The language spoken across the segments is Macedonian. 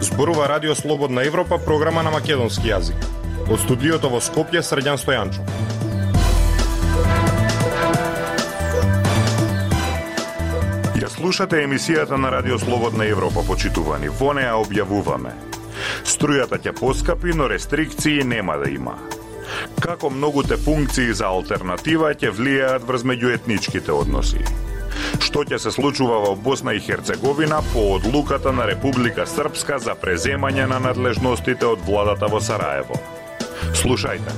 Зборува Радио Слободна Европа, програма на македонски јазик. Од студиото во Скопје, Средјан Стојанчо. Ја слушате емисијата на Радио Слободна Европа, почитувани. Во неа објавуваме. Струјата ќе поскапи, но рестрикции нема да има. Како многуте функции за алтернатива ќе влијаат врз меѓуетничките односи што ќе се случува во Босна и Херцеговина по одлуката на Република Српска за преземање на надлежностите од владата во Сараево. Слушајте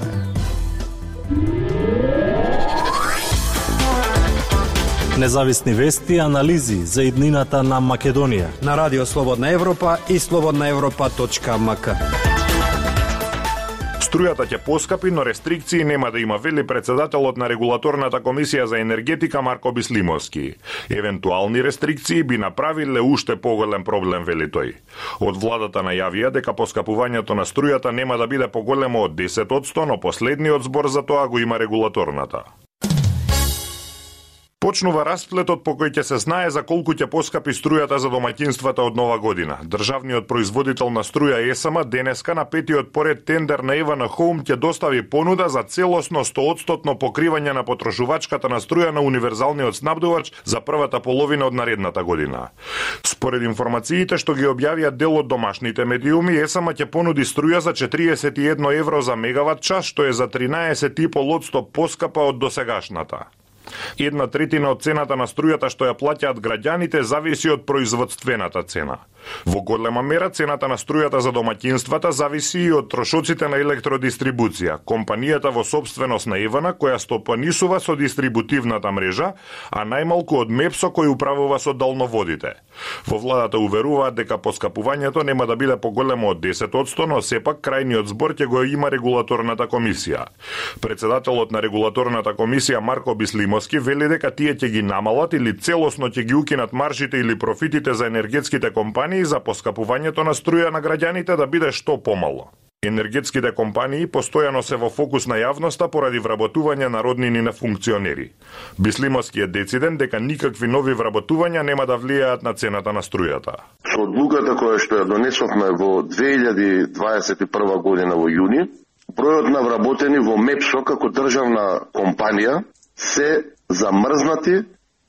Независни вести и анализи за иднината на Македонија на Радио Слободна Европа и слободнаевропа.мк. Струјата ќе поскапи, но рестрикции нема да има, вели председателот на регулаторната комисија за енергетика Марко Бислимовски. Евентуални рестрикции би направиле уште поголем проблем, вели тој. Од владата најавија дека поскапувањето на струјата нема да биде поголемо од 10%, но последниот збор за тоа го има регулаторната. Почнува расплетот по кој ќе се знае за колку ќе поскапи струјата за домаќинствата од нова година. Државниот производител на струја ЕСМ денеска на петиот поред тендер на Ивана Хоум ќе достави понуда за целосно 100% покривање на потрошувачката на струја на универзалниот снабдувач за првата половина од наредната година. Според информациите што ги објавија дел од домашните медиуми, ЕСМ ќе понуди струја за 41 евро за мегават час, што е за 13,5% поскапа од досегашната. Една третина од цената на струјата што ја плаќаат граѓаните зависи од производствената цена. Во голема мера цената на струјата за домаќинствата зависи и од трошоците на електродистрибуција, компанијата во собственост на Евана која стопанисува со дистрибутивната мрежа, а најмалку од МЕПСО кој управува со далноводите. Во владата уверуваат дека поскапувањето нема да биде поголемо од 10%, но сепак крајниот збор ќе го има регулаторната комисија. Председателот на регулаторната комисија Марко Бислимовски вели дека тие ќе ги намалат или целосно ќе ги укинат маржите или профитите за енергетските компании компании за поскапувањето на струја на граѓаните да биде што помало. Енергетските компании постојано се во фокус на јавноста поради вработување на роднини на функционери. Бислимовски е дециден дека никакви нови вработувања нема да влијаат на цената на струјата. Со одлуката која што ја донесовме во 2021 година во јуни, бројот на вработени во МЕПСО како државна компанија се замрзнати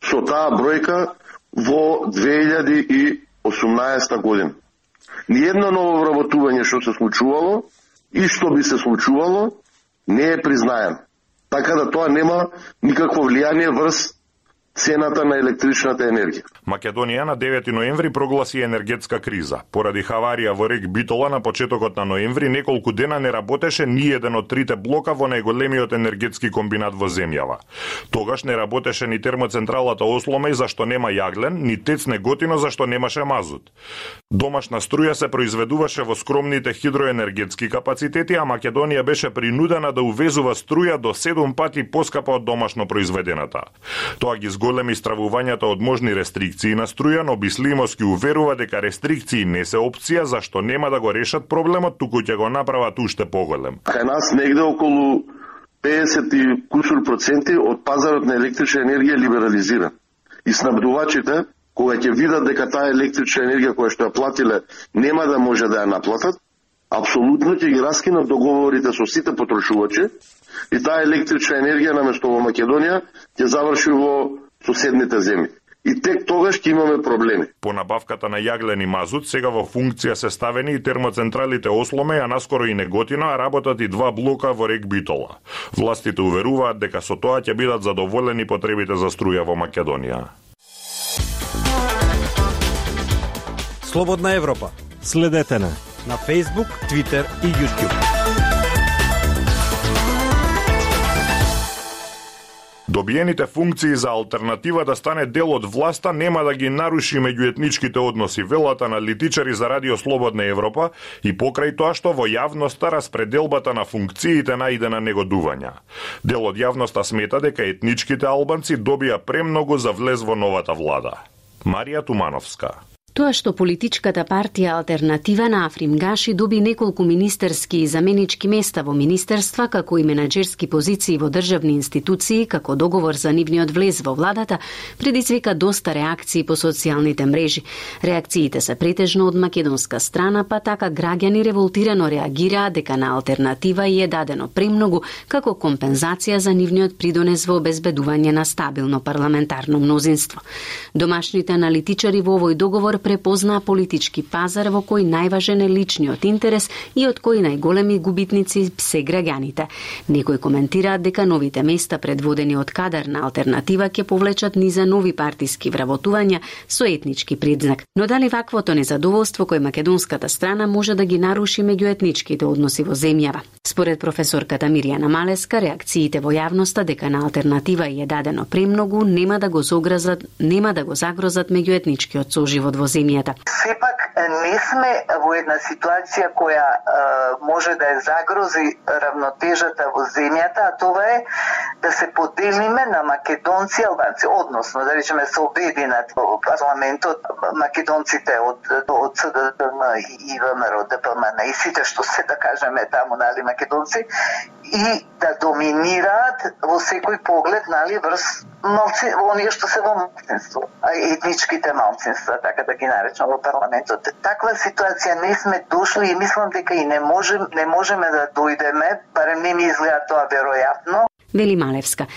со таа бројка во 2018 година. Ниедно ново вработување што се случувало и што би се случувало не е признаено. Така да тоа нема никакво влијание врз цената на електричната енергија. Македонија на 9 ноември прогласи енергетска криза. Поради хаварија во рек Битола на почетокот на ноември неколку дена не работеше ни еден од трите блока во најголемиот енергетски комбинат во земјава. Тогаш не работеше ни термоцентралата Осломеј зашто нема јаглен, ни Тец Неготино зашто немаше мазут. Домашна струја се произведуваше во скромните хидроенергетски капацитети, а Македонија беше принудена да увезува струја до 7 пати поскапа од домашно произведената. Тоа ги зголеми стравувањата од можни рестрикции на струја, но Бислимовски уверува дека рестрикции не се опција зашто нема да го решат проблемот, туку ќе го направат уште поголем. Кај нас негде околу 50 и кусур проценти од пазарот на електрична енергија либерализира. И снабдувачите, кога ќе видат дека таа електрична енергија која што ја платиле нема да може да ја наплатат, апсолутно ќе ги раскинат договорите со сите потрошувачи и таа електрична енергија наместо во Македонија ќе заврши во соседните земји и тек тогаш ќе имаме проблеми. По набавката на јаглен и мазут сега во функција се ставени и термоцентралите Осломе, а наскоро и Неготина, а работат и два блока во рек Битола. Властите уверуваат дека со тоа ќе бидат задоволени потребите за струја во Македонија. Слободна Европа. Следете на на Facebook, Twitter и YouTube. Добиените функции за алтернатива да стане дел од власта нема да ги наруши меѓуетничките односи, велат аналитичари за Радио Слободна Европа и покрај тоа што во јавноста распределбата на функциите најде на негодувања. Дел од јавноста смета дека етничките албанци добија премногу за влез во новата влада. Марија Тумановска Тоа што политичката партија Алтернатива на Африм Гаши доби неколку министерски и заменички места во министерства како и менаџерски позиции во државни институции како договор за нивниот влез во владата, предизвика доста реакции по социјалните мрежи. Реакциите се претежно од македонска страна, па така граѓани револтирано реагираа дека на Алтернатива и е дадено премногу како компензација за нивниот придонес во обезбедување на стабилно парламентарно мнозинство. Домашните аналитичари во овој договор препознаа политички пазар во кој најважен е личниот интерес и од кој најголеми губитници се граѓаните. Некои коментираат дека новите места предводени од кадар на алтернатива ќе повлечат низа нови партиски вработувања со етнички предзнак. Но дали ваквото незадоволство кој македонската страна може да ги наруши меѓуетничките односи во земјава? Според професорката Миријана Малеска, реакциите во јавноста дека на алтернатива е дадено премногу нема да го загрозат, нема да го загрозат меѓуетничкиот соживот во земјата. Не сме во една ситуација која е, може да е загрози равнотежата во земјата, а тоа е да се поделиме на македонци и албанци, односно да речеме се обединат во парламентот македонците од од СДДМ и ВМРО ДПМН и сите што се да кажеме таму нали македонци и да доминираат во секој поглед нали врз малци оние што се во малцинство, етничките малцинства, така да ги наречам во парламентот. Таква ситуација не сме дошли и мислам дека и не можем не можеме да дојдеме, барем не ми изгледа тоа веројатно, вели Малевска.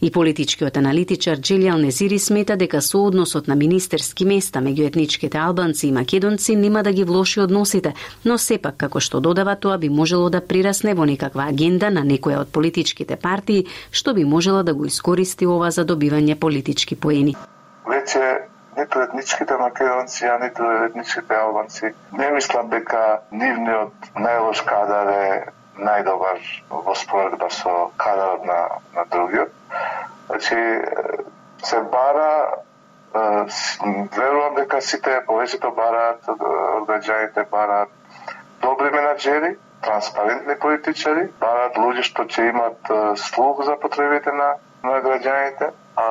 И политичкиот аналитичар Джилјал Незири смета дека соодносот на министерски места меѓу етничките албанци и македонци нема да ги влоши односите, но сепак како што додава тоа би можело да прирасне во некаква агенда на некоја од политичките партии што би можела да го искористи ова за добивање политички поени. Веќе ниту етничките македонци, а ниту етничките албанци не мислам дека нивниот најлош кадар е најдобар во споредба со кадарот на, на другиот. Значи, се бара, верувам дека сите повеќето бараат, граѓаните бараат добри менеджери, транспарентни политичари, бараат луѓе што ќе имат слух за потребите на, на граѓаните, а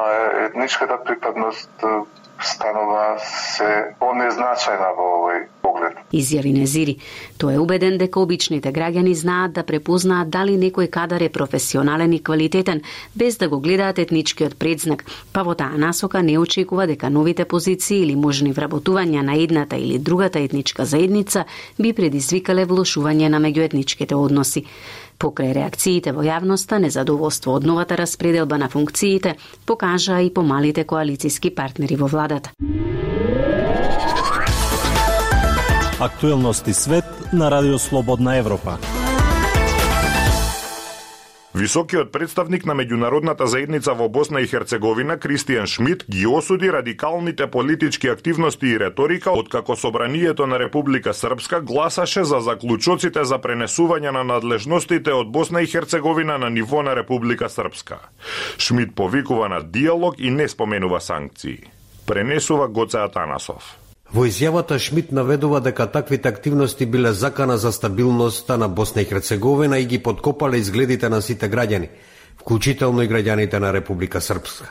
етничката припадност станува се понезначајна во овој. Изјави Незири. Тој е убеден дека обичните граѓани знаат да препознаат дали некој кадар е професионален и квалитетен, без да го гледаат етничкиот предзнак, па во таа насока не очекува дека новите позиции или можни вработувања на едната или другата етничка заедница би предизвикале влошување на меѓуетничките односи. Покрај реакциите во јавноста, незадоволство од новата распределба на функциите покажа и помалите коалициски партнери во владата. Актуелности свет на Радио Слободна Европа. Високиот представник на меѓународната заедница во Босна и Херцеговина Кристијан Шмидт ги осуди радикалните политички активности и реторика откако собранието на Република Српска гласаше за заклучоците за пренесување на надлежностите од Босна и Херцеговина на ниво на Република Српска. Шмидт повикува на диалог и не споменува санкции. Пренесува Гоце Атанасов. Во изјавата Шмидт наведува дека таквите активности биле закана за стабилноста на Босна и Херцеговина и ги подкопале изгледите на сите граѓани, вклучително и граѓаните на Република Српска.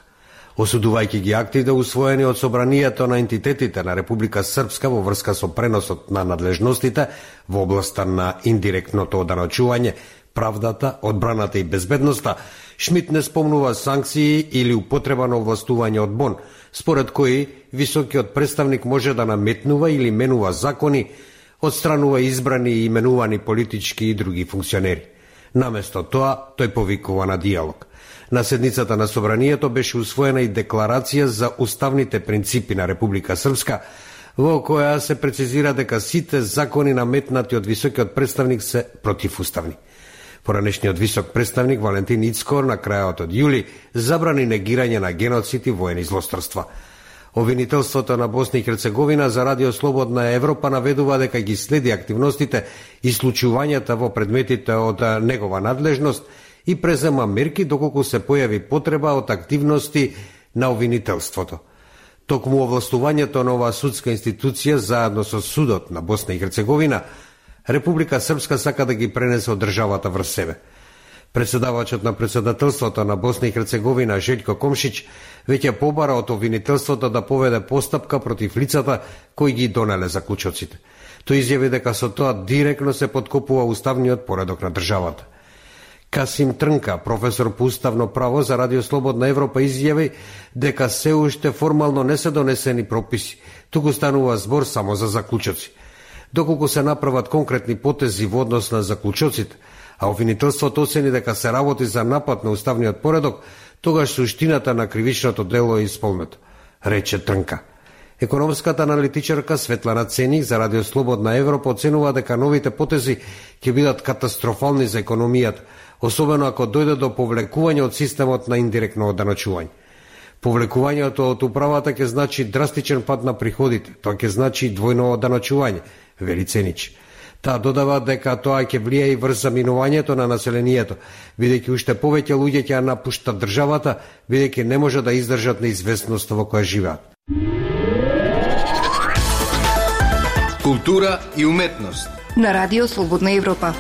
Осудувајќи ги актите да усвоени од собранието на ентитетите на Република Српска во врска со преносот на надлежностите во областа на индиректното оданочување, правдата, одбраната и безбедноста, Шмидт не спомнува санкции или употреба на овластување од Бон, според кои високиот представник може да наметнува или менува закони, одстранува избрани и именувани политички и други функционери. Наместо тоа, тој повикува на диалог. На седницата на Собранието беше усвоена и декларација за уставните принципи на Република Српска, во која се прецизира дека сите закони наметнати од високиот представник се противуставни. Поранешниот висок представник Валентин Ицкор на крајот од јули забрани негирање на геноцид и воени злосторства. Овинителството на Босна и Херцеговина за Радио Слободна Европа наведува дека ги следи активностите и случувањата во предметите од негова надлежност и презема мерки доколку се појави потреба од активности на овинителството. Токму овластувањето на оваа судска институција заедно со судот на Босна и Херцеговина Република Српска сака да ги пренесе од државата врз себе. Председавачот на председателството на Босна и Херцеговина Желјко Комшич веќе побара од обвинителството да поведе постапка против лицата кои ги донеле заклучоците. Тој изјави дека со тоа директно се подкопува уставниот поредок на државата. Касим Трнка, професор по уставно право за Радио Слободна Европа, изјави дека се уште формално не се донесени прописи, туку станува збор само за заклучоци. Доколку се направат конкретни потези во однос на заклучоците, а обвинителството оцени дека се работи за напад на уставниот поредок, тогаш суштината на кривичното дело е исполнето, рече Трнка. Економската аналитичарка Светлана Ценик за Радио Слободна Европа оценува дека новите потези ќе бидат катастрофални за економијата, особено ако дојде до повлекување од системот на индиректно оданочување. Повлекувањето од управата ќе значи драстичен пад на приходите, тоа ќе значи двојно оданочување, вели Ценич. Таа додава дека тоа ќе влие и врз заминувањето на населението, бидејќи уште повеќе луѓе ќе напуштат државата, бидејќи не може да издржат неизвестноста во која живеат. Култура и уметност на Радио Слободна Европа.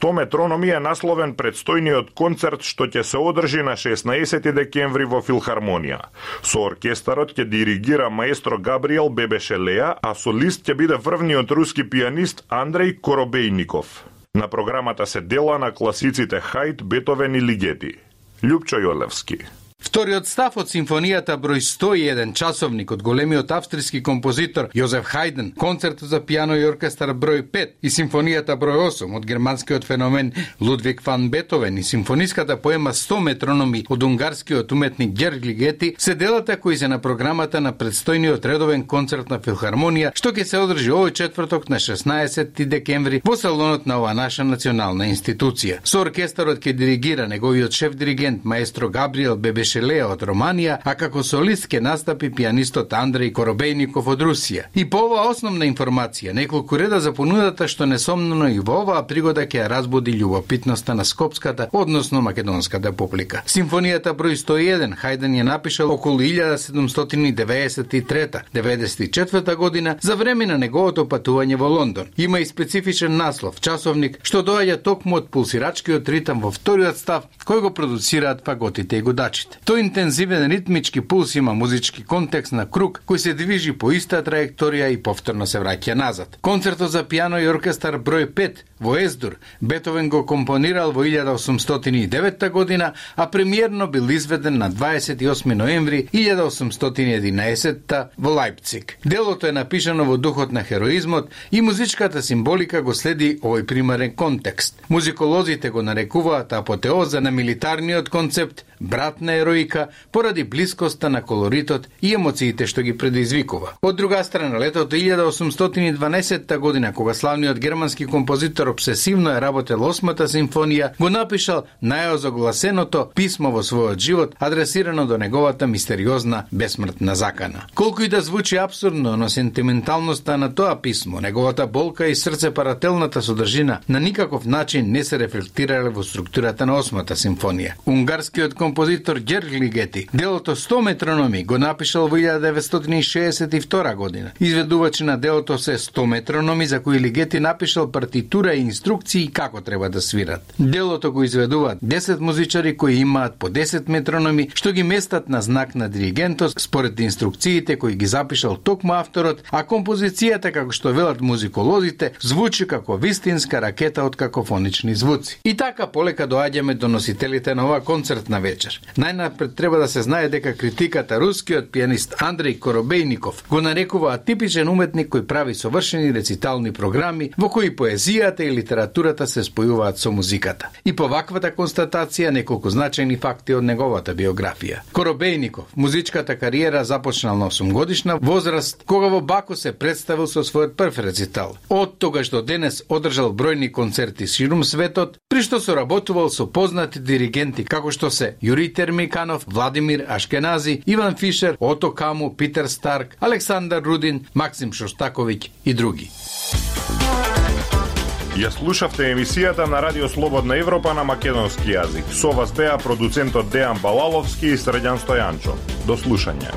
100 метрономи е насловен предстојниот концерт што ќе се одржи на 16 декември во Филхармонија. Со оркестарот ќе диригира маестро Габриел Бебешелеа, а солист ќе биде врвниот руски пианист Андреј Коробейников. На програмата се дела на класиците Хајт, Бетовен и Лигети. Лјупчо Јолевски. Вториот став од симфонијата број 101 часовник од големиот австриски композитор Јозеф Хајден, концертот за пијано и оркестар број 5 и симфонијата број 8 од германскиот феномен Лудвиг ван Бетовен и симфониската поема 100 метрономи од унгарскиот уметник Герг Лигети се делата кои се на програмата на предстојниот редовен концерт на Филхармонија што ќе се одржи овој четврток на 16 декември во салонот на оваа наша национална институција. Со оркестарот ќе диригира неговиот шеф диригент маестро Габриел Бебеш Шелеа од Романија, а како солист ке настапи пианистот Андреј Коробејников од Русија. И по оваа основна информација, неколку реда за понудата што несомнено и во оваа пригода ќе разбуди љубопитноста на скопската, односно македонската публика. Симфонијата број 101 Хајден ја напишал околу 1793-94 година за време на неговото патување во Лондон. Има и специфичен наслов, часовник, што доаѓа токму од пулсирачкиот ритам во вториот став, кој го продуцираат фаготите и годачите. Тој интензивен ритмички пулс има музички контекст на круг кој се движи по иста траекторија и повторно се враќа назад. Концертот за пијано и оркестар број 5 во Ездур Бетовен го компонирал во 1809 година, а премиерно бил изведен на 28 ноември 1811 во Лајпциг. Делото е напишано во духот на хероизмот и музичката символика го следи овој примерен контекст. Музиколозите го нарекуваат апотеоза на милитарниот концепт, брат на ероика, поради близкоста на колоритот и емоциите што ги предизвикува. Од друга страна, летото 1812 година, кога славниот германски композитор обсесивно е работел осмата симфонија, го напишал најозогласеното писмо во својот живот, адресирано до неговата мистериозна бесмртна закана. Колку и да звучи абсурдно, но сентименталноста на тоа писмо, неговата болка и срце парателната содржина на никаков начин не се рефлектирале во структурата на осмата симфонија. Унгарскиот композитор Композитор Герг Гети. делото 100 метрономи го напишал во 1962 година. Изведувачи на делото се 100 метрономи за кои Лигети напишал партитура и инструкции како треба да свират. Делото го изведуваат 10 музичари кои имаат по 10 метрономи што ги местат на знак на диригентот според инструкциите кои ги запишал токму авторот, а композицијата како што велат музиколозите звучи како вистинска ракета од какофонични звуци. И така полека доаѓаме до носителите на ова концертна вечер. Најнапред треба да се знае дека критиката рускиот пианист Андреј Коробејников го нарекува атипичен уметник кој прави совршени рецитални програми во кои поезијата и литературата се спојуваат со музиката. И по ваквата констатација неколку значајни факти од неговата биографија. Коробејников, музичката кариера започнал на 8 годишна возраст, кога во Баку се представил со својот прв рецитал. Од тогаш до денес одржал бројни концерти ширум светот, при што соработувал со познати диригенти како што се Јури Термиканов, Владимир Ашкенази, Иван Фишер, Ото Каму, Питер Старк, Александар Рудин, Максим Шостаковиќ и други. Ја слушавте емисијата на Радио Слободна Европа на македонски јазик. Со вас беа продуцентот Дејан Балаловски и Средјан Стојанчо. До слушање.